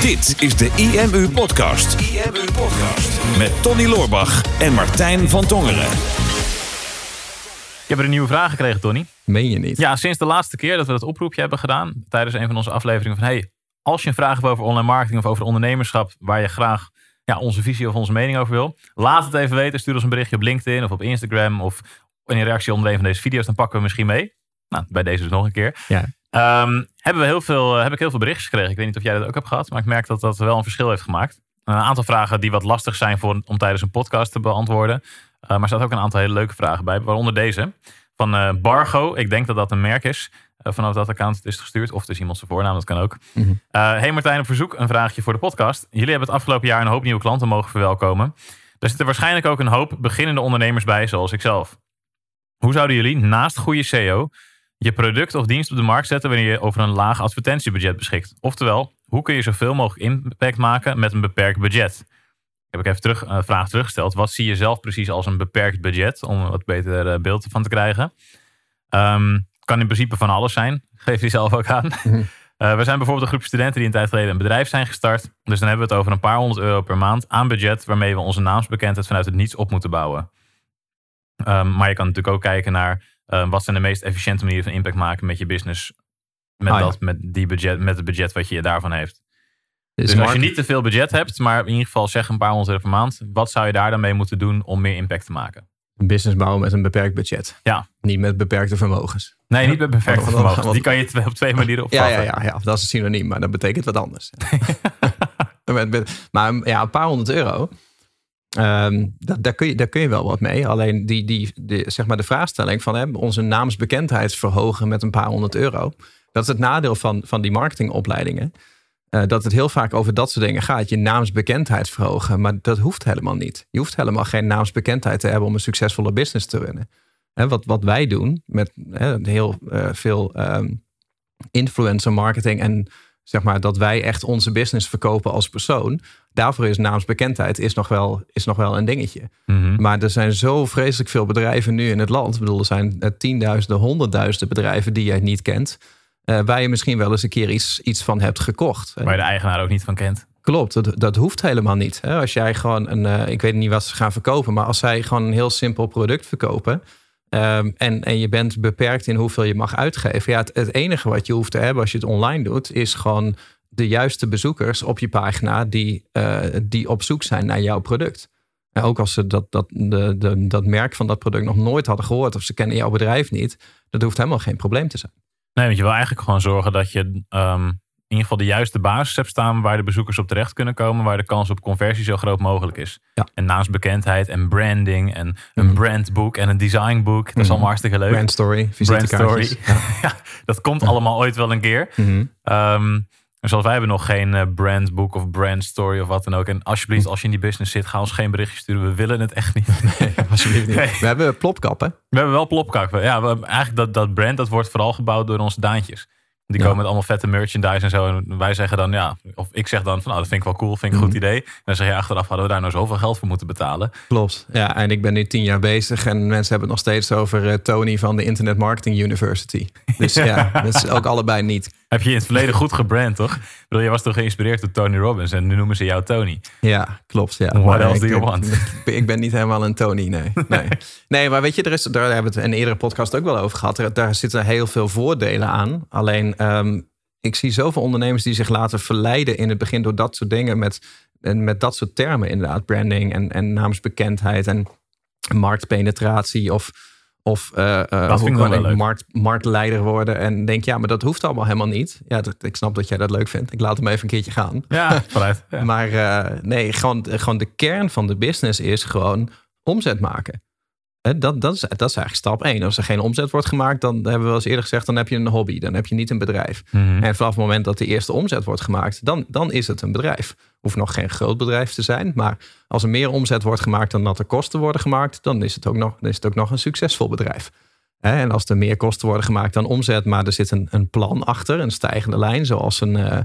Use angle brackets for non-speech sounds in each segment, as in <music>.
Dit is de IMU Podcast. IMU Podcast. Met Tony Loorbach en Martijn van Tongeren. Ik heb er een nieuwe vraag gekregen, Tony. Meen je niet? Ja, sinds de laatste keer dat we dat oproepje hebben gedaan, tijdens een van onze afleveringen van hey, als je een vraag hebt over online marketing of over ondernemerschap, waar je graag ja, onze visie of onze mening over wil, laat het even weten. Stuur ons een berichtje op LinkedIn of op Instagram of in reactie onder een van deze video's, dan pakken we misschien mee. Nou, bij deze dus nog een keer. Ja. Ehm, hebben we heel veel, heb ik heel veel berichtjes gekregen. Ik weet niet of jij dat ook hebt gehad, maar ik merk dat dat wel een verschil heeft gemaakt. Een aantal vragen die wat lastig zijn voor, om tijdens een podcast te beantwoorden. Uh, maar er staat ook een aantal hele leuke vragen bij, waaronder deze. Van uh, Bargo, ik denk dat dat een merk is. Vanaf dat account is gestuurd. Of het is iemand zijn voornaam, dat kan ook. Uh, hey Martijn, op verzoek een vraagje voor de podcast. Jullie hebben het afgelopen jaar een hoop nieuwe klanten mogen verwelkomen. Er zitten waarschijnlijk ook een hoop beginnende ondernemers bij, zoals ikzelf. Hoe zouden jullie naast goede SEO je product of dienst op de markt zetten wanneer je over een laag advertentiebudget beschikt? Oftewel, hoe kun je zoveel mogelijk impact maken met een beperkt budget? Heb ik even terug, een vraag teruggesteld. Wat zie je zelf precies als een beperkt budget? Om een wat beter uh, beeld van te krijgen. Um, kan in principe van alles zijn. <laughs> Geef je zelf ook aan. Mhm. Uh, <laughs> we zijn bijvoorbeeld een groep studenten die een tijd geleden een bedrijf zijn gestart. Dus dan hebben we het over een paar honderd euro per maand aan budget. Waarmee we onze naamsbekendheid vanuit het niets op moeten bouwen. Um, maar je kan natuurlijk ook kijken naar uh, wat zijn de meest efficiënte manieren van impact maken met je business. Met, Ah, ja. dat, met, die budget, met het budget wat je daarvan heeft. Dus, Dus als je niet te veel budget hebt, maar in ieder geval zeg een paar honderd euro per maand. Wat zou je daar dan mee moeten doen om meer impact te maken? een business bouwen met een beperkt budget. Ja. Niet met beperkte vermogens. Nee, niet met beperkte Wat- wat- vermogen. wat- Die kan je op twee manieren Ja, opvatten. ja, ja, ja, dat is een synoniem, maar dat betekent wat anders. <laughs> <laughs> Maar ja, een paar honderd euro, ehm, daar, kun je, daar kun je wel wat mee. Alleen die, die, die, zeg maar de vraagstelling van hè, onze naamsbekendheid verhogen met een paar honderd euro. Dat is het nadeel van, van die marketingopleidingen. Eh, dat het heel vaak over dat soort dingen gaat. Je naamsbekendheid verhogen. Maar dat hoeft helemaal niet. Je hoeft helemaal geen naamsbekendheid te hebben om een succesvolle business te runnen. Hè, wat, wat wij doen met hè, heel eh, veel ehm, influencer marketing en zeg maar dat wij echt onze business verkopen als persoon. Daarvoor is naamsbekendheid is nog wel, is nog wel een dingetje. Mhm. Maar er zijn zo vreselijk veel bedrijven nu in het land. Ik bedoel, er zijn eh, tienduizenden, honderdduizenden bedrijven die jij niet kent. eh, waar je misschien wel eens een keer iets, iets van hebt gekocht. Waar je de eigenaar ook niet van kent. Klopt, dat, dat hoeft helemaal niet. Hè? Als jij gewoon een, eh, ik weet niet wat ze gaan verkopen, maar als zij gewoon een heel simpel product verkopen. ehm, en, en je bent beperkt in hoeveel je mag uitgeven. Ja, het, het enige wat je hoeft te hebben als je het online doet, is gewoon de juiste bezoekers op je pagina die, eh, die op zoek zijn naar jouw product. En ook als ze dat, dat, de, de, dat merk van dat product nog nooit hadden gehoord of ze kennen jouw bedrijf niet, dat hoeft helemaal geen probleem te zijn. Nee, want je wil eigenlijk gewoon zorgen dat je ehm, in ieder geval de juiste basis hebt staan waar de bezoekers op terecht kunnen komen, waar de kans op conversie zo groot mogelijk is. Ja. En naamsbekendheid en branding en een Mhm. brandboek en een designboek, dat is Mhm. allemaal hartstikke leuk. Brand story, Brand visitekaartjes. story. <laughs> ja, dat komt allemaal ooit wel een keer. Mhm. Ehm, zoals wij hebben nog geen eh, brandboek of brand story of wat dan ook. En alsjeblieft, als je in die business zit, ga ons geen berichtje sturen. We willen het echt niet. <laughs> Alsjeblieft niet. Nee. We hebben plopkappen. We hebben wel plopkakken. Ja, we, eigenlijk dat, dat brand dat wordt vooral gebouwd door onze daantjes. Die Ja. komen met allemaal vette merchandise en zo. En wij zeggen dan, ja, of ik zeg dan van, nou, dat vind ik wel cool, vind ik een goed Mhm. idee. En dan zeg je achteraf, hadden we daar nou zoveel geld voor moeten betalen? Klopt. Ja, en ik ben nu tien jaar bezig en mensen hebben het nog steeds over eh, Tony van de Internet Marketing University. Dus ja, <laughs> dat is ook allebei niet. Heb je in het verleden goed gebrand, toch? Ik bedoel, je was toch geïnspireerd door Tony Robbins en nu noemen ze jou Tony. Ja, klopt. Ja. What Maar else do you want? <laughs> Ik, ik ben niet helemaal een Tony, nee. Nee, <laughs> nee maar weet je, er is, daar hebben we het in een eerdere podcast ook wel over gehad. Er, daar zitten heel veel voordelen aan. Alleen, ehm, ik zie zoveel ondernemers die zich laten verleiden in het begin door dat soort dingen met, en met dat soort termen inderdaad. Branding en, en naamsbekendheid en marktpenetratie of, of vind hoe ik wel markt, marktleider worden. En denk, ja, maar dat hoeft allemaal helemaal niet. Ja, dat, ik snap dat jij dat leuk vindt. Ik laat hem even een keertje gaan. Ja. <laughs> Ja. Maar eh, nee, gewoon, gewoon de kern van de business is gewoon omzet maken. Dat, dat, is, dat is eigenlijk stap één. Als er geen omzet wordt gemaakt, dan hebben we wel eens eerder gezegd, dan heb je een hobby. Dan heb je niet een bedrijf. Mhm. En vanaf het moment dat de eerste omzet wordt gemaakt, dan, dan is het een bedrijf. Hoeft nog geen groot bedrijf te zijn, maar als er meer omzet wordt gemaakt dan dat er kosten worden gemaakt, dan is het ook nog, dan is het ook nog een succesvol bedrijf. En als er meer kosten worden gemaakt dan omzet, maar er zit een, een plan achter, een stijgende lijn, zoals een, eh,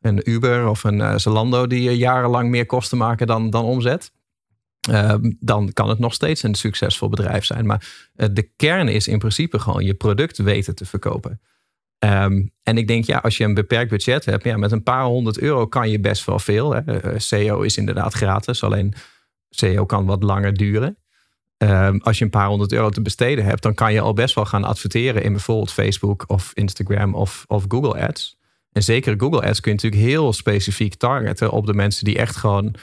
een Uber of een eh, Zalando die eh, jarenlang meer kosten maken dan, dan omzet. Eh, dan kan het nog steeds een succesvol bedrijf zijn. Maar eh, de kern is in principe gewoon je product weten te verkopen. Ehm, en ik denk, ja, als je een beperkt budget hebt, ja, met een paar honderd euro kan je best wel veel. Hè. SEO is inderdaad gratis, alleen SEO kan wat langer duren. Ehm, als je een paar honderd euro te besteden hebt, dan kan je al best wel gaan adverteren in bijvoorbeeld Facebook of Instagram of, of Google Ads. En zeker Google Ads kun je natuurlijk heel specifiek targeten op de mensen die echt gewoon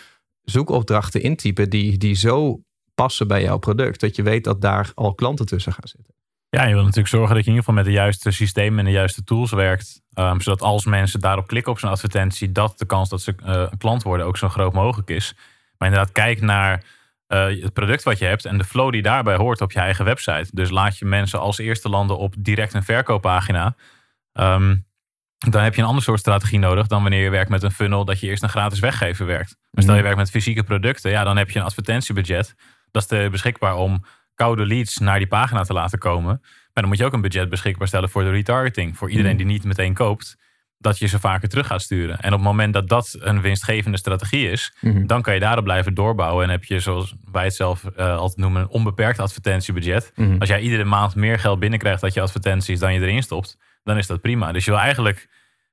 zoekopdrachten intypen die, die zo passen bij jouw product, dat je weet dat daar al klanten tussen gaan zitten. Ja, je wil natuurlijk zorgen dat je in ieder geval met de juiste systemen en de juiste tools werkt. Ehm, zodat als mensen daarop klikken op zo'n advertentie, dat de kans dat ze uh, een klant worden ook zo groot mogelijk is. Maar inderdaad, kijk naar uh, het product wat je hebt en de flow die daarbij hoort op je eigen website. Dus laat je mensen als eerste landen op direct een verkooppagina. Um, dan heb je een ander soort strategie nodig dan wanneer je werkt met een funnel dat je eerst een gratis weggever werkt. Maar stel je mhm. werkt met fysieke producten, ja, dan heb je een advertentiebudget. Dat is beschikbaar om koude leads naar die pagina te laten komen. Maar dan moet je ook een budget beschikbaar stellen voor de retargeting. Voor iedereen mhm. die niet meteen koopt, dat je ze vaker terug gaat sturen. En op het moment dat dat een winstgevende strategie is, mhm. dan kan je daarop blijven doorbouwen. En heb je, zoals wij het zelf uh, altijd noemen, een onbeperkt advertentiebudget. Als jij iedere maand meer geld binnenkrijgt dat je advertenties dan je erin stopt, dan is dat prima. Dus je wil eigenlijk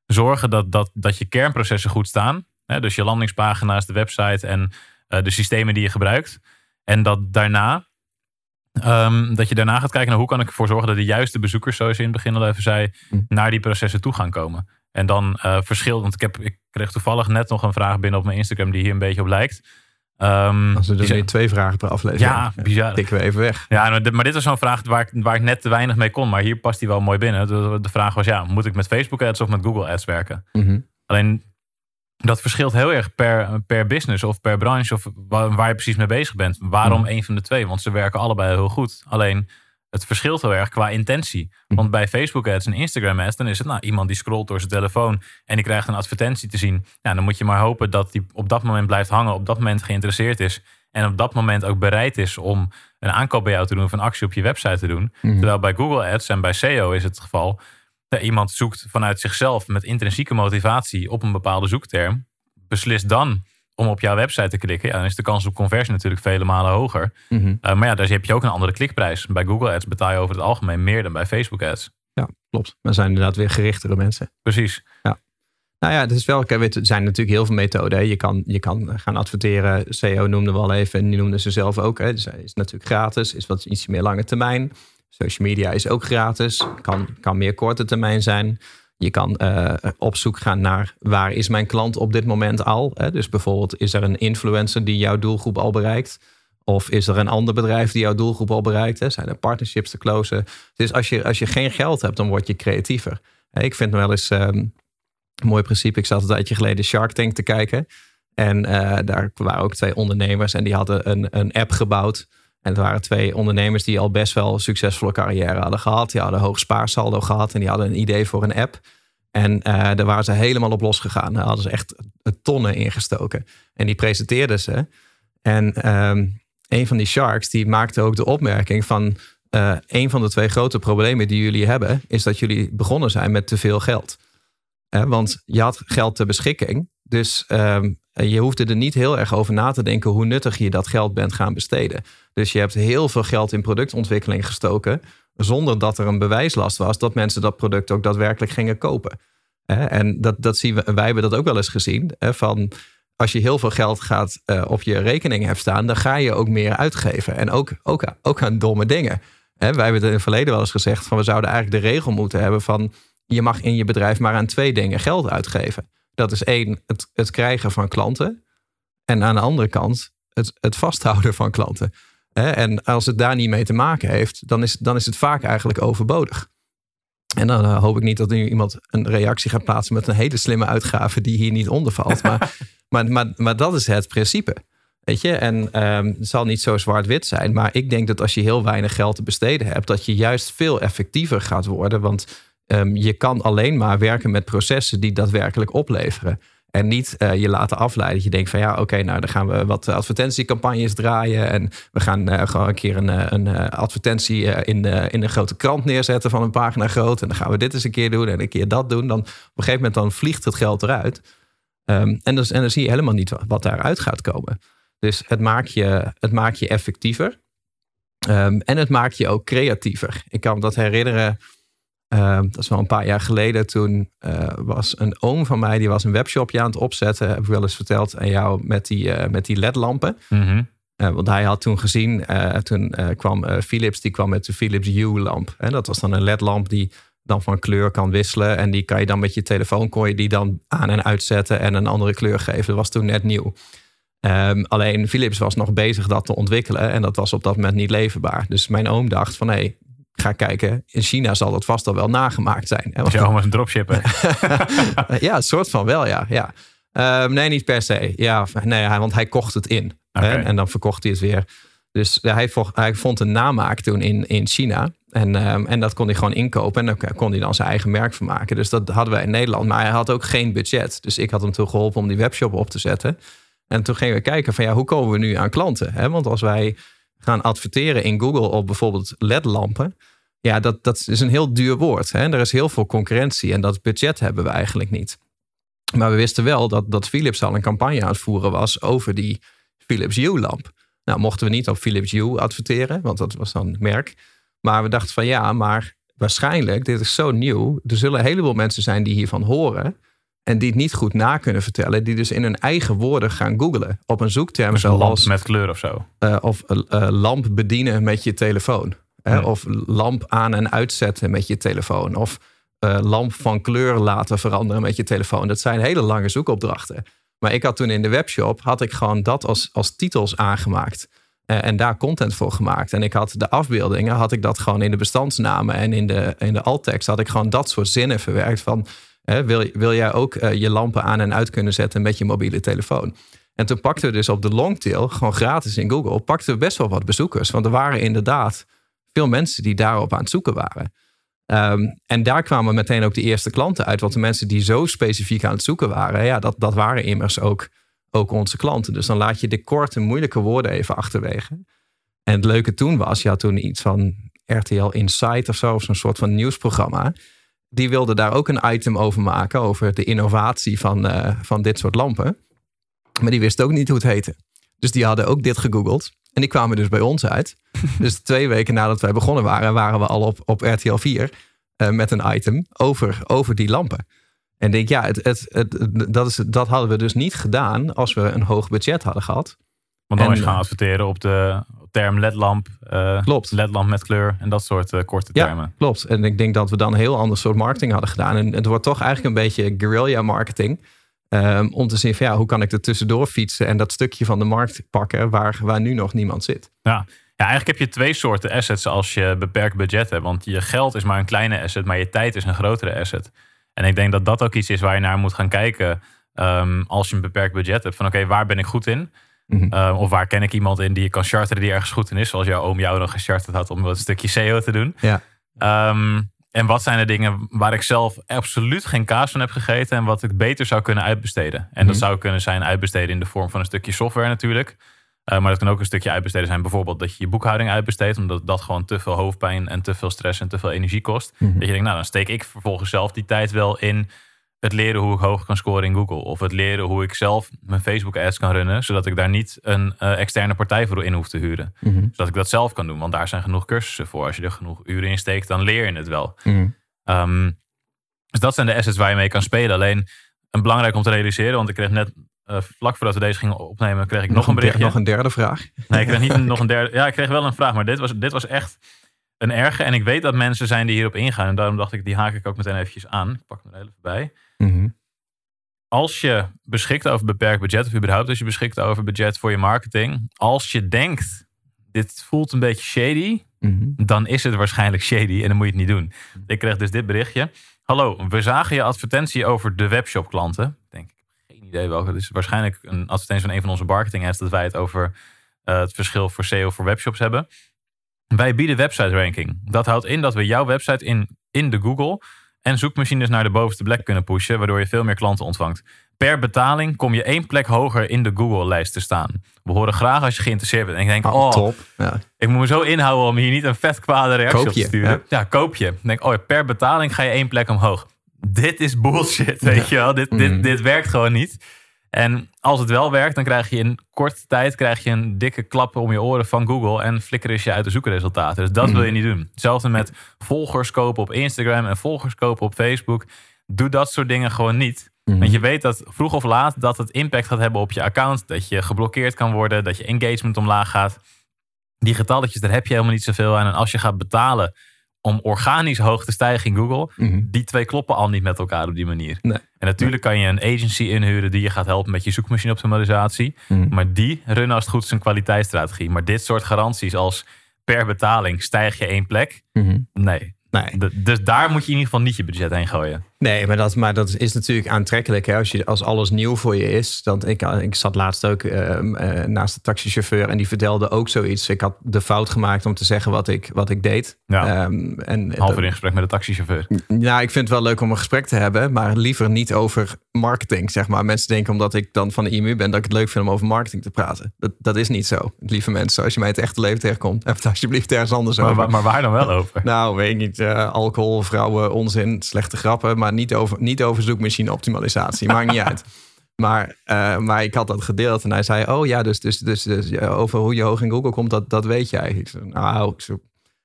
zorgen dat, dat, dat je kernprocessen goed staan. Hè, dus je landingspagina's, de website en uh, de systemen die je gebruikt. En dat daarna, um, dat je daarna gaat kijken naar hoe kan ik ervoor zorgen dat de juiste bezoekers, zoals je in het begin al even zei, hm. naar die processen toe gaan komen. En dan uh, verschil, want ik, heb, ik kreeg toevallig net nog een vraag binnen op mijn Instagram die hier een beetje op lijkt. Um, Als er dus weer twee vragen per aflevering. Ja, bizar. Tikken we even weg. Ja, maar dit was zo'n vraag waar ik, waar ik net te weinig mee kon. Maar hier past die wel mooi binnen. De, vraag was, ja, moet ik met Facebook ads of met Google ads werken? Mhm. Alleen, dat verschilt heel erg per, per business of per branche of waar, waar je precies mee bezig bent. Waarom mm. een van de twee? Want ze werken allebei heel goed. Alleen, het verschilt heel erg qua intentie. Hm. Want bij Facebook ads en Instagram ads, dan is het nou iemand die scrolt door zijn telefoon en die krijgt een advertentie te zien. Dan moet je maar hopen dat die op dat moment blijft hangen, op dat moment geïnteresseerd is en op dat moment ook bereid is om een aankoop bij jou te doen of een actie op je website te doen. Hm. Terwijl bij Google ads en bij SEO is het geval dat iemand zoekt vanuit zichzelf met intrinsieke motivatie op een bepaalde zoekterm, beslist dan om op jouw website te klikken, ja, dan is de kans op conversie natuurlijk vele malen hoger. Mhm. Eh, maar ja, daar heb je ook een andere klikprijs. Bij Google Ads betaal je over het algemeen meer dan bij Facebook Ads. Ja, klopt. Maar zijn inderdaad weer gerichtere mensen. Precies. Ja. Nou ja, het is wel, er zijn natuurlijk heel veel methoden. Je kan, je kan gaan adverteren. CEO noemde we al even en die noemden ze zelf ook. Hè. Dus is natuurlijk gratis, is wat iets meer lange termijn. Social media is ook gratis, kan, kan meer korte termijn zijn. Je kan uh, op zoek gaan naar waar is mijn klant op dit moment al. Hè? Dus bijvoorbeeld is er een influencer die jouw doelgroep al bereikt. Of is er een ander bedrijf die jouw doelgroep al bereikt? Hè? Zijn er partnerships te closen? Dus als je, als je geen geld hebt, dan word je creatiever. Ik vind wel eens um, een mooi principe. Ik zat een tijdje geleden Shark Tank te kijken. En uh, daar waren ook twee ondernemers en die hadden een, een app gebouwd. En het waren twee ondernemers die al best wel succesvolle carrière hadden gehad. Die hadden hoog spaarsaldo gehad en die hadden een idee voor een app. En uh, daar waren ze helemaal op losgegaan. Daar hadden ze echt tonnen ingestoken. En die presenteerden ze. En um, een van die sharks die maakte ook de opmerking van... Uh, een van de twee grote problemen die jullie hebben... is dat jullie begonnen zijn met te veel geld. Uh, want je had geld ter beschikking. Dus um, je hoefde er niet heel erg over na te denken hoe nuttig je dat geld bent gaan besteden. Dus je hebt heel veel geld in productontwikkeling gestoken, zonder dat er een bewijslast was dat mensen dat product ook daadwerkelijk gingen kopen. En dat, dat zien we, wij hebben dat ook wel eens gezien. Van als je heel veel geld gaat uh, op je rekening hebt staan, dan ga je ook meer uitgeven. En ook, ook, ook aan domme dingen. Wij hebben het in het verleden wel eens gezegd van we zouden eigenlijk de regel moeten hebben van je mag in je bedrijf maar aan twee dingen geld uitgeven. Dat is één, het, het krijgen van klanten. En aan de andere kant, het, het vasthouden van klanten. En als het daar niet mee te maken heeft, dan is, dan is het vaak eigenlijk overbodig. En dan eh, hoop ik niet dat nu iemand een reactie gaat plaatsen met een hele slimme uitgave die hier niet onder valt. Maar, <laughs> maar, maar, maar dat is het principe. Weet je, en um, het zal niet zo zwart-wit zijn, maar ik denk dat als je heel weinig geld te besteden hebt, dat je juist veel effectiever gaat worden. Want um, je kan alleen maar werken met processen die daadwerkelijk opleveren. En niet uh, je laten afleiden. Dat je denkt van ja, oké, nou dan gaan we wat advertentiecampagnes draaien. En we gaan uh, gewoon een keer een, eh, een advertentie in, in een grote krant neerzetten van een pagina groot. En dan gaan we dit eens een keer doen en een keer dat doen. Dan op een gegeven moment dan vliegt het geld eruit. Um, en, dan zie je helemaal niet wat daaruit gaat komen. Dus het maakt je, het maakt je effectiever. Um, en het maakt je ook creatiever. Ik kan me dat herinneren Ehm, dat is wel een paar jaar geleden. Toen uh, was een oom van mij, die was een webshopje aan het opzetten. Heb ik wel eens verteld aan jou met die, uh, met die LED-lampen. Mhm. Uh, want hij had toen gezien, toen kwam Philips, die kwam met de Philips Hue-lamp. Dat was dan een LED-lamp die dan van kleur kan wisselen. En die kan je dan met je telefoon, kon je die dan aan en uitzetten en een andere kleur geven. Dat was toen net nieuw. Um, alleen Philips was nog bezig dat te ontwikkelen en dat was op dat moment niet leverbaar. Dus mijn oom dacht van hé, hey, ga kijken, in China zal dat vast al wel nagemaakt zijn. Hè? Je oom was een dropshipper. <laughs> ja, een soort van wel, ja. ja. Um, nee, niet per se. Ja, nee, want hij kocht het in. Okay. Hè? En dan verkocht hij het weer. Dus hij, vocht, hij vond een namaak toen in, in China. En, um, en dat kon hij gewoon inkopen. En dan kon hij dan zijn eigen merk van maken. Dus dat hadden wij in Nederland. Maar hij had ook geen budget. Dus ik had hem toen geholpen om die webshop op te zetten. En toen gingen we kijken van ja, hoe komen we nu aan klanten? Hè? Want als wij gaan adverteren in Google op bijvoorbeeld LED-lampen. Ja, dat, dat is een heel duur woord. Hè? Er is heel veel concurrentie en dat budget hebben we eigenlijk niet. Maar we wisten wel dat, dat Philips al een campagne aan het was over die Philips Hue-lamp. Nou, mochten we niet op Philips Hue adverteren, want dat was dan merk. Maar we dachten van ja, maar waarschijnlijk, dit is zo nieuw. Er zullen een heleboel mensen zijn die hiervan horen. En die het niet goed na kunnen vertellen. Die dus in hun eigen woorden gaan googlen. Op een zoekterm dus een zoals... lamp met kleur of zo. Uh, of uh, lamp bedienen met je telefoon. Hè? Of lamp aan en uitzetten met je telefoon. Of uh, lamp van kleur laten veranderen met je telefoon. Dat zijn hele lange zoekopdrachten. Maar ik had toen in de webshop... had ik gewoon dat als, als titels aangemaakt. en daar content voor gemaakt. En ik had de afbeeldingen... had ik dat gewoon in de bestandsnamen... en in de, in de alttekst had ik gewoon dat soort zinnen verwerkt van wil, wil jij ook uh, je lampen aan en uit kunnen zetten met je mobiele telefoon? En toen pakten we dus op de longtail, gewoon gratis in Google, pakten we best wel wat bezoekers. Want er waren inderdaad veel mensen die daarop aan het zoeken waren. Um, en daar kwamen meteen ook de eerste klanten uit. Want de mensen die zo specifiek aan het zoeken waren, ja, dat, dat waren immers ook, ook onze klanten. Dus dan laat je de korte, moeilijke woorden even achterwege. En het leuke toen was, je had toen iets van RTL Insight of zo, of zo'n soort van nieuwsprogramma die wilde daar ook een item over maken. Over de innovatie van, uh, van dit soort lampen. Maar die wist ook niet hoe het heette. Dus die hadden ook dit gegoogeld. En die kwamen dus bij ons uit. <laughs> dus twee weken nadat wij begonnen waren, waren we al op, op RTL 4 uh, met een item over, over die lampen. En denk, ja, het, het, het, dat, is, dat hadden we dus niet gedaan als we een hoog budget hadden gehad. Want dan is gaan adverteren op de term ledlamp. Uh, klopt. Ledlamp met kleur en dat soort uh, korte termen. Ja, klopt. En ik denk dat we dan een heel ander soort marketing hadden gedaan. En het wordt toch eigenlijk een beetje guerrilla marketing. Um, om te zien van ja, hoe kan ik er tussendoor fietsen en dat stukje van de markt pakken waar, waar nu nog niemand zit. Ja. ja, eigenlijk heb je twee soorten assets als je beperkt budget hebt. Want je geld is maar een kleine asset, maar je tijd is een grotere asset. En ik denk dat dat ook iets is waar je naar moet gaan kijken um, als je een beperkt budget hebt. Van oké, okay, waar ben ik goed in? Mm -hmm. uh, of waar ken ik iemand in die je kan charteren die ergens goed in is. Zoals jouw oom jou dan gecharterd had om een stukje SEO te doen. Ja. Um, en wat zijn de dingen waar ik zelf absoluut geen kaas van heb gegeten. En wat ik beter zou kunnen uitbesteden. En mm -hmm. dat zou kunnen zijn uitbesteden in de vorm van een stukje software natuurlijk. Uh, maar dat kan ook een stukje uitbesteden zijn. Bijvoorbeeld dat je je boekhouding uitbesteedt. Omdat dat gewoon te veel hoofdpijn en te veel stress en te veel energie kost. Mm -hmm. Dat je denkt, nou dan steek ik vervolgens zelf die tijd wel in het leren hoe ik hoog kan scoren in Google. Of het leren hoe ik zelf mijn Facebook ads kan runnen. Zodat ik daar niet een uh, externe partij voor in hoef te huren. Mhm. Mm -hmm. Zodat ik dat zelf kan doen. Want daar zijn genoeg cursussen voor. Als je er genoeg uren in steekt, dan leer je het wel. Mm -hmm. um, dus dat zijn de assets waar je mee kan spelen. Alleen een belangrijk om te realiseren. Want ik kreeg net, uh, vlak voordat we deze gingen opnemen, kreeg ik nog, nog een berichtje. Nog een derde vraag? Nee, ik kreeg niet <laughs> nog een derde. Ja, ik kreeg wel een vraag. Maar dit was, dit was echt een erge. En ik weet dat mensen zijn die hierop ingaan. En daarom dacht ik, die haak ik ook meteen eventjes aan. Ik pak hem er even bij. Mm -hmm als je beschikt over beperkt budget, of überhaupt als je beschikt over budget voor je marketing, als je denkt, dit voelt een beetje shady, mm -hmm. dan is het waarschijnlijk shady en dan moet je het niet doen. Ik kreeg dus dit berichtje. Hallo, we zagen je advertentie over de webshop klanten. Denk ik, geen idee welke. Het is waarschijnlijk een advertentie van een van onze marketing ads dat wij het over uh, het verschil voor SEO voor webshops hebben. Wij bieden website ranking. Dat houdt in dat we jouw website in, in de Google en zoekmachines naar de bovenste plek kunnen pushen, waardoor je veel meer klanten ontvangt. Per betaling kom je één plek hoger in de Google-lijst te staan. We horen graag als je geïnteresseerd bent. En ik denk, oh, oh top. Ja. ik moet me zo inhouden om hier niet een vet kwade reactie op te sturen. Ja. ja, koop je. Denk, oh, per betaling ga je één plek omhoog. Dit is bullshit, weet je wel. Dit, dit, Mm. dit werkt gewoon niet. En als het wel werkt, dan krijg je in korte tijd krijg je een dikke klap om je oren van Google en flikker is je uit de zoekresultaten. Dus dat wil je niet doen. Hetzelfde met volgers kopen op Instagram en volgers kopen op Facebook. Doe dat soort dingen gewoon niet. Mhm. Want je weet dat vroeg of laat dat het impact gaat hebben op je account. Dat je geblokkeerd kan worden, dat je engagement omlaag gaat. Die getalletjes, daar heb je helemaal niet zoveel aan. En als je gaat betalen om organisch hoog te stijgen in Google, Mhm. die twee kloppen al niet met elkaar op die manier. Nee. En natuurlijk kan je een agency inhuren die je gaat helpen met je zoekmachine optimalisatie. Mhm. Maar die runnen als het goed is een kwaliteitsstrategie. Maar dit soort garanties als per betaling stijg je één plek. Mhm. Nee. Nee. Dus daar moet je in ieder geval niet je budget heen gooien. Nee, maar dat, maar dat is natuurlijk aantrekkelijk. Hè? Als, je, als alles nieuw voor je is. Dan, ik, ik zat laatst ook ehm, eh, naast de taxichauffeur en die vertelde ook zoiets. Ik had de fout gemaakt om te zeggen wat ik, wat ik deed. Ja. Ehm, en, uur in gesprek met de taxichauffeur. Ja, ik vind het wel leuk om een gesprek te hebben, maar liever niet over marketing, zeg maar. Mensen denken omdat ik dan van de IMU ben, dat ik het leuk vind om over marketing te praten. Dat, dat is niet zo, lieve mensen. Als je mij het echte leven tegenkomt, heb het alsjeblieft ergens anders Maar, over. maar, maar waar dan wel over? Nou, weet ik niet. eh, alcohol, vrouwen, onzin, slechte grappen, maar niet over, niet over zoekmachine optimalisatie. Maakt niet uit. <laughs> Maar, eh, maar ik had dat gedeeld en hij zei, oh ja, dus, dus, dus, dus over hoe je hoog in Google komt, dat, dat weet jij. Ik zei, nou, ik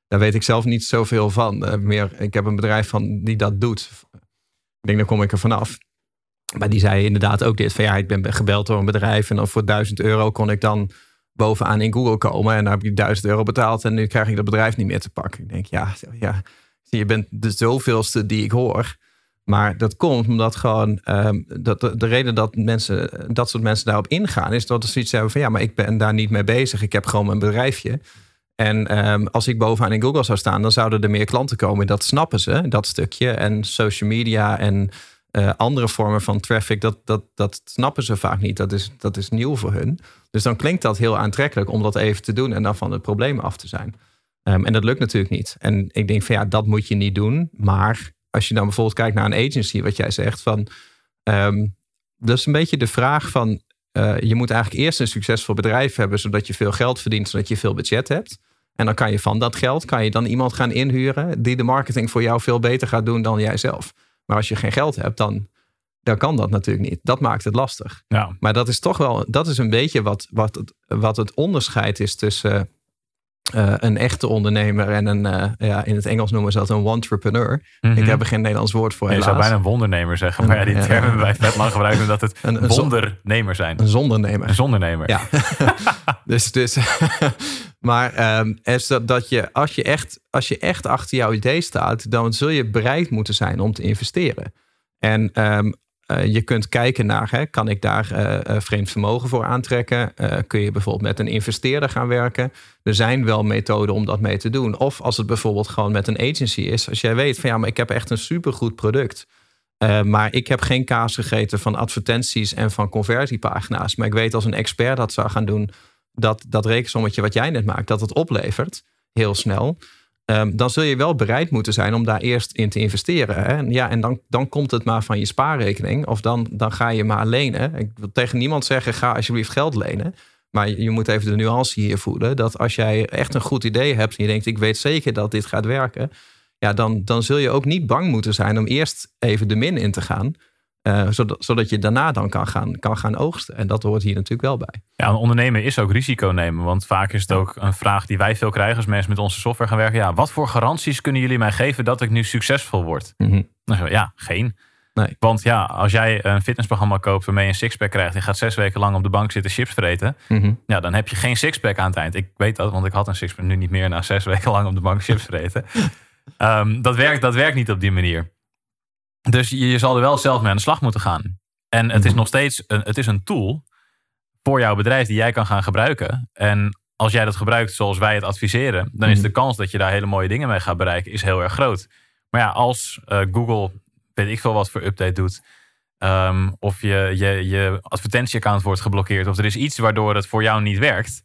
daar weet ik zelf niet zoveel van. Eh, meer, ik heb een bedrijf van die dat doet. Ik denk, dan kom ik er vanaf. Maar die zei inderdaad ook dit. Van ja, ik ben gebeld door een bedrijf. En dan voor 1000 euro kon ik dan bovenaan in Google komen. En dan heb ik 1000 euro betaald. En nu krijg ik dat bedrijf niet meer te pakken. Ik denk, ja, ja je bent de zoveelste die ik hoor. Maar dat komt omdat gewoon ehm, dat de, de reden dat mensen, dat soort mensen daarop ingaan, is dat ze zoiets hebben van ja, maar ik ben daar niet mee bezig. Ik heb gewoon mijn bedrijfje. En ehm, als ik bovenaan in Google zou staan, dan zouden er meer klanten komen. Dat snappen ze, dat stukje. En social media en eh, andere vormen van traffic, dat, dat, dat snappen ze vaak niet. Dat is, dat is nieuw voor hun. Dus dan klinkt dat heel aantrekkelijk om dat even te doen en dan van het probleem af te zijn. Ehm, en dat lukt natuurlijk niet. En ik denk van ja, dat moet je niet doen. Maar als je dan bijvoorbeeld kijkt naar een agency, wat jij zegt, van ehm, dat is een beetje de vraag van eh, je moet eigenlijk eerst een succesvol bedrijf hebben, zodat je veel geld verdient, zodat je veel budget hebt. En dan kan je van dat geld kan je dan iemand gaan inhuren die de marketing voor jou veel beter gaat doen dan jij zelf. Maar als je geen geld hebt, dan, dan kan dat natuurlijk niet. Dat maakt het lastig. Ja. Maar dat is toch wel, dat is een beetje wat, wat, het, wat het onderscheid is tussen eh, een echte ondernemer en een, eh, ja, in het Engels noemen ze dat een entrepreneur. Mhm. Ik heb er geen Nederlands woord voor. je zou bijna een wondernemer zeggen. Maar ja, die Ja. term hebben wij vet lang gebruikt omdat het <laughs> Een- wondernemer zijn. Een zondernemer. Een zondernemer. Ja. <laughs> <laughs> dus, dus, maar ehm, is dat, dat je, als, je echt, als je echt achter jouw idee staat, dan zul je bereid moeten zijn om te investeren. En ehm, eh, je kunt kijken naar, hè, kan ik daar eh, eh, vreemd vermogen voor aantrekken? Eh, kun je bijvoorbeeld met een investeerder gaan werken? Er zijn wel methoden om dat mee te doen. Of als het bijvoorbeeld gewoon met een agency is. Als jij weet van ja, maar ik heb echt een supergoed product. Maar ik heb geen kaas gegeten van advertenties en van conversiepagina's. Maar ik weet als een expert dat zou gaan doen, dat dat rekensommetje wat jij net maakt, dat het oplevert heel snel. Um, dan zul je wel bereid moeten zijn om daar eerst in te investeren. Hè? En ja, en dan, dan komt het maar van je spaarrekening. Of dan, dan ga je maar lenen. Ik wil tegen niemand zeggen, ga alsjeblieft geld lenen. Maar je moet even de nuance hier voelen. Dat als jij echt een goed idee hebt en je denkt, ik weet zeker dat dit gaat werken ja, dan, dan zul je ook niet bang moeten zijn om eerst even de min in te gaan. Uh, zodat, zodat je daarna dan kan gaan, kan gaan oogsten. En dat hoort hier natuurlijk wel bij. Ja, een ondernemer is ook risico nemen. Want vaak is het ook een vraag die wij veel krijgen als mensen met onze software gaan werken. Ja, wat voor garanties kunnen jullie mij geven dat ik nu succesvol word? Mm -hmm. Nou, ja, geen. Nee. Want ja, als jij een fitnessprogramma koopt waarmee je een sixpack krijgt en gaat zes weken lang op de bank zitten chips vreten, mm -hmm. ja, dan heb je geen sixpack aan het eind. Ik weet dat, want ik had een sixpack nu niet meer na zes <laughs> weken lang op de bank chips vreten. Um, dat, werkt, dat werkt niet op die manier. Dus je, je, zal er wel zelf mee aan de slag moeten gaan. En het is nog steeds een, het is een tool voor jouw bedrijf die jij kan gaan gebruiken. En als jij dat gebruikt zoals wij het adviseren, dan is de kans dat je daar hele mooie dingen mee gaat bereiken, is heel erg groot. Maar ja, als uh, Google, weet ik veel wat voor update doet, um, of je, je, je advertentieaccount wordt geblokkeerd, of er is iets waardoor het voor jou niet werkt,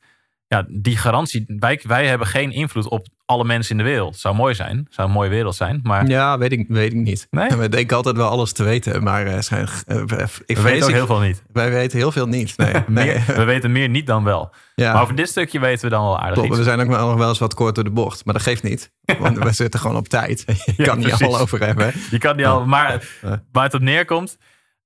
ja, die garantie, wij, wij hebben geen invloed op alle mensen in de wereld. Zou mooi zijn, zou een mooie wereld zijn. Maar... Ja, weet ik, weet ik niet. Nee? <laughs> We denken altijd wel alles te weten, maar uh, zijn, uh, ik we weten ook ik, heel veel niet. Wij weten heel veel niet. <laughs> Nee, meer, we weten meer niet dan wel. Ja. Maar over dit stukje weten we dan wel aardig Klopt, iets. we zijn ook nog wel eens wat kort door de bocht, maar dat geeft niet. Want we <laughs> zitten gewoon op tijd. Je ja, kan niet precies. al over hebben. Je kan niet al, maar waar het op neerkomt...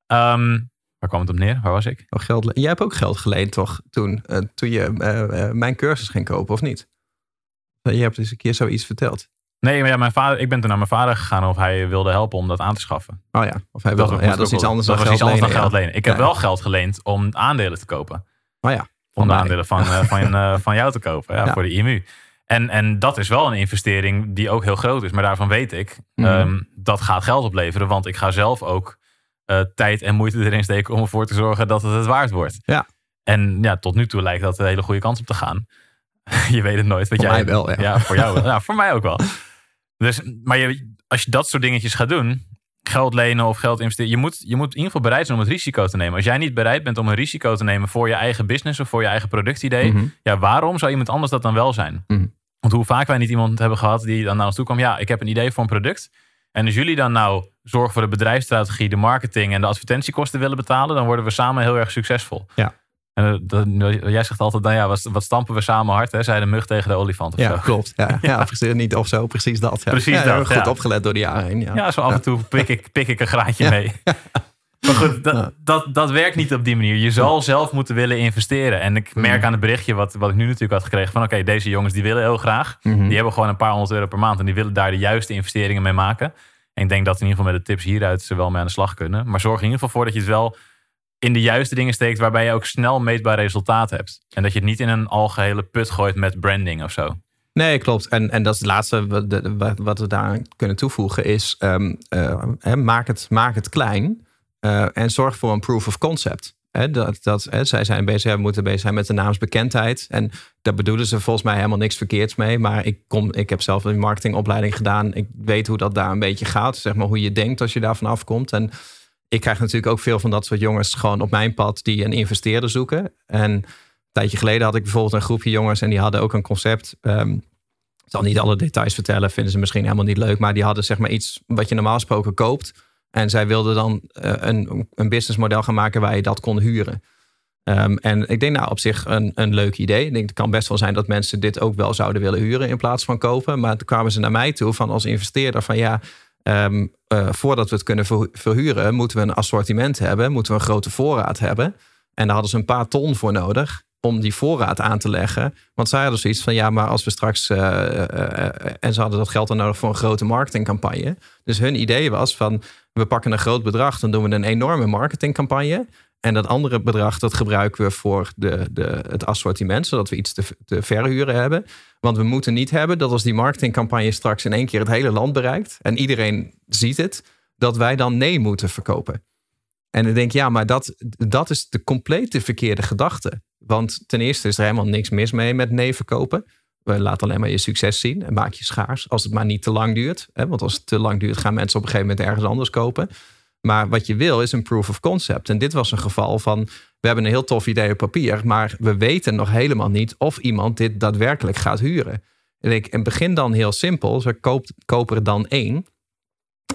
Um, Waar kwam het op neer? Waar was ik? Oh, geld, jij hebt ook geld geleend, toch? Toen, eh, toen je eh, eh, mijn cursus ging kopen, of niet? Je hebt eens een keer zoiets verteld. Nee, maar ja, mijn vader, ik ben toen naar mijn vader gegaan of hij wilde helpen om dat aan te schaffen. Oh ja, of hij Dat, wilde, moest ja, dat is iets anders dat dan was geld iets anders dan lenen, geld lenen. Ik heb Ja. wel geld geleend om aandelen te kopen. Oh ja, Om de aandelen van, van, <laughs> van jou te kopen ja, Ja. voor de IMU. En, en dat is wel een investering die ook heel groot is. Maar daarvan weet ik, Mhm. ehm, dat gaat geld opleveren. Want ik ga zelf ook eh, tijd en moeite erin steken om ervoor te zorgen dat het het waard wordt. Ja. En ja, tot nu toe lijkt dat een hele goede kans op te gaan. <laughs> je weet het nooit. Voor jij, mij wel, ja. voor jou wel. Ja, <laughs> voor mij ook wel. Dus, maar je, als je dat soort dingetjes gaat doen, geld lenen of geld investeren, je moet, je moet in ieder geval bereid zijn om het risico te nemen. Als jij niet bereid bent om een risico te nemen voor je eigen business of voor je eigen productidee, Mhm. ja, waarom zou iemand anders dat dan wel zijn? Mhm. Want hoe vaak wij niet iemand hebben gehad die dan naar ons toe kwam, ja, ik heb een idee voor een product. En als jullie dan nou zorgen voor de bedrijfsstrategie, de marketing en de advertentiekosten willen betalen, dan worden we samen heel erg succesvol. Ja. En eh, dat, jij zegt altijd, dan ja, wat, wat stampen we samen hard, hè? zei de mug tegen de olifant of Ja, zo. klopt. Ja, <laughs> ja. precies. Niet of zo, precies dat. Ja. Precies ja, dat, Goed opgelet door de jaren heen. Ja, zo af en toe pik ik, pik ik een graadje mee. <laughs> Maar goed, dat, Ja. dat, dat werkt niet op die manier. Je zal zelf moeten willen investeren. En ik merk Mhm. aan het berichtje wat, wat ik nu natuurlijk had gekregen... van oké, deze jongens die willen heel graag. Mhm. Die hebben gewoon een paar honderd euro per maand... en die willen daar de juiste investeringen mee maken. En ik denk dat in ieder geval met de tips hieruit ze wel mee aan de slag kunnen. Maar zorg in ieder geval voor dat je het wel in de juiste dingen steekt... waarbij je ook snel meetbaar resultaat hebt. En dat je het niet in een algehele put gooit met branding of zo. Nee, klopt. En, en dat is het laatste wat, wat- we daar kunnen toevoegen is... ehm, eh, maak, het, maak het klein eh, en zorg voor een proof of concept. Hè, dat, dat, zij zijn bezig, moeten bezig zijn met de naamsbekendheid. En daar bedoelen ze volgens mij helemaal niks verkeerds mee. Maar ik, kom, ik heb zelf een marketingopleiding gedaan. Ik weet hoe dat daar een beetje gaat. Zeg maar hoe je denkt als je daarvan afkomt. En ik krijg natuurlijk ook veel van dat soort jongens gewoon op mijn pad... die een investeerder zoeken. En een tijdje geleden had ik bijvoorbeeld een groepje jongens... en die hadden ook een concept... ehm, ik zal niet alle details vertellen, vinden ze misschien helemaal niet leuk. Maar die hadden zeg maar iets wat je normaal gesproken koopt. En zij wilden dan eh, een, een businessmodel gaan maken waar je dat kon huren. Ehm, en ik denk nou op zich een, een leuk idee. Ik denk het kan best wel zijn dat mensen dit ook wel zouden willen huren in plaats van kopen. Maar toen kwamen ze naar mij toe van als investeerder van ja, ehm, eh, voordat we het kunnen verhu- verhuren, moeten we een assortiment hebben, moeten we een grote voorraad hebben. En daar hadden ze een paar ton voor nodig om die voorraad aan te leggen. Want zij hadden zoiets van ja, maar als we straks. eh, en ze hadden dat geld dan nodig voor een grote marketingcampagne. Dus hun idee was van we pakken een groot bedrag, dan doen we een enorme marketingcampagne. En dat andere bedrag, dat gebruiken we voor de, de, het assortiment, zodat we iets te, te verhuren hebben. Want we moeten niet hebben dat als die marketingcampagne straks in één keer het hele land bereikt en iedereen ziet het, dat wij dan nee moeten verkopen. En dan denk ik, ja, maar dat, dat is de complete verkeerde gedachte. Want ten eerste is er helemaal niks mis mee met nee verkopen. Laten alleen maar je succes zien en maak je schaars als het maar niet te lang duurt. Hè? Want als het te lang duurt, gaan mensen op een gegeven moment ergens anders kopen. Maar wat je wil is een proof of concept. En dit was een geval van, we hebben een heel tof idee op papier, maar we weten nog helemaal niet of iemand dit daadwerkelijk gaat huren. En ik en begin dan heel simpel. Ze koopt, er dan één.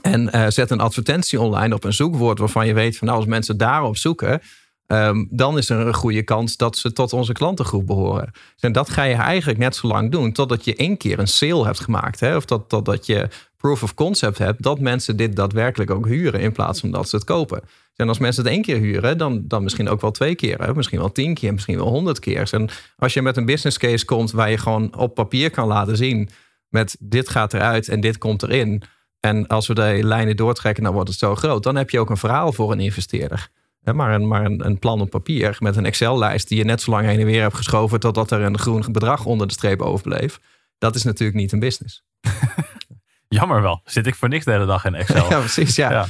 En eh, zet een advertentie online op een zoekwoord waarvan je weet van nou, als mensen daarop zoeken, ehm, dan is er een goede kans dat ze tot onze klantengroep behoren. En dat ga je eigenlijk net zo lang doen totdat je één keer een sale hebt gemaakt. Hè? Of dat, totdat je proof of concept hebt dat mensen dit daadwerkelijk ook huren in plaats van dat ze het kopen. En als mensen het één keer huren, dan, dan misschien ook wel twee keer. Hè? Misschien wel tien keer, misschien wel honderd keer. En als je met een business case komt waar je gewoon op papier kan laten zien met dit gaat eruit en dit komt erin. En als we de lijnen doortrekken, dan wordt het zo groot. Dan heb je ook een verhaal voor een investeerder. Maar, een, maar een, een plan op papier met een Excel-lijst die je net zo lang heen en weer hebt geschoven totdat er een groen bedrag onder de streep overbleef. Dat is natuurlijk niet een business. <laughs> Jammer wel. Zit ik voor niks de hele dag in Excel. <laughs> Ja, precies. Ja. Ja.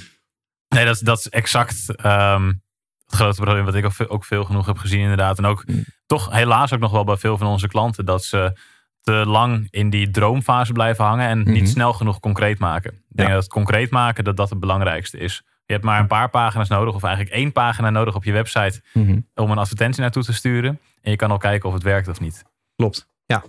Nee, dat, is- dat is exact ehm, het grote probleem wat ik ook veel, ook veel genoeg heb gezien inderdaad. En ook Mm. toch helaas ook nog wel bij veel van onze klanten. Dat ze te lang in die droomfase blijven hangen en Mhm. niet snel genoeg concreet maken. Ik denk Ja. dat het concreet maken dat dat het belangrijkste is. Je hebt maar een paar pagina's nodig, of eigenlijk één pagina nodig op je website Mhm. om een advertentie naartoe te sturen. En je kan al kijken of het werkt of niet. Klopt. Ja.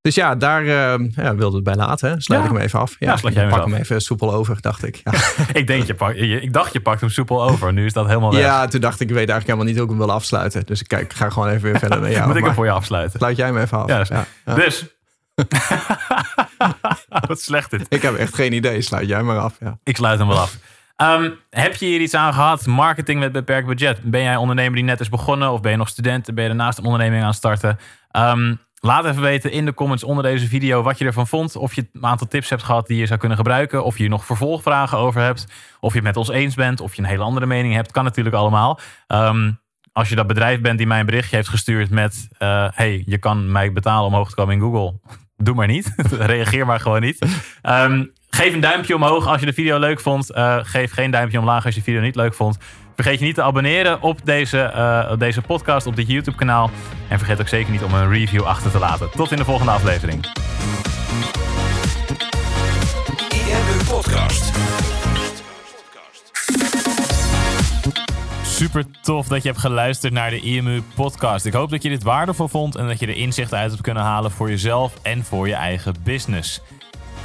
Dus ja, daar eh, ja, wilde het bij laten. hè. Sluit Ja. ik hem even af. Ja, sluit jij hem pak hem even soepel over, dacht ik. Ja. <laughs> ik, denk, je pak, je- ik dacht je pakt hem soepel over. Nu is dat helemaal weg. ja, toen dacht ik, ik weet eigenlijk helemaal niet hoe ik hem wil afsluiten. Dus ik, kijk, ik ga gewoon even weer verder met <laughs> jou. Moet ik hem voor je afsluiten? Sluit jij hem even af. Ja, dat is- Ja, ja. Dus. <laughs> Wat slecht dit. Ik heb echt geen idee. Sluit jij maar af. Ja. Ik sluit hem wel af. Ehm, heb je hier iets aan gehad? Marketing met beperkt budget. Ben jij ondernemer die net is begonnen? Of ben je nog student? Ben je daarnaast een onderneming aan het starten? Ehm, laat even weten in de comments onder deze video wat je ervan vond. Of je een aantal tips hebt gehad die je zou kunnen gebruiken. Of je hier nog vervolgvragen over hebt. Of je het met ons eens bent. Of je een hele andere mening hebt. Kan natuurlijk allemaal. Um, als je dat bedrijf bent die mij een berichtje heeft gestuurd met... Uh, hey, je kan mij betalen om hoog te komen in Google. <laughs> Doe maar niet. <laughs> Reageer maar gewoon niet. Um, geef een duimpje omhoog als je de video leuk vond. Uh, geef geen duimpje omlaag als je de video niet leuk vond. Vergeet je niet te abonneren op deze, uh, op deze podcast, op dit YouTube kanaal. En vergeet ook zeker niet om een review achter te laten. Tot in de volgende aflevering. IMU Podcast. Super tof dat je hebt geluisterd naar de IMU podcast. Ik hoop dat je dit waardevol vond en dat je er inzichten uit hebt kunnen halen voor jezelf en voor je eigen business.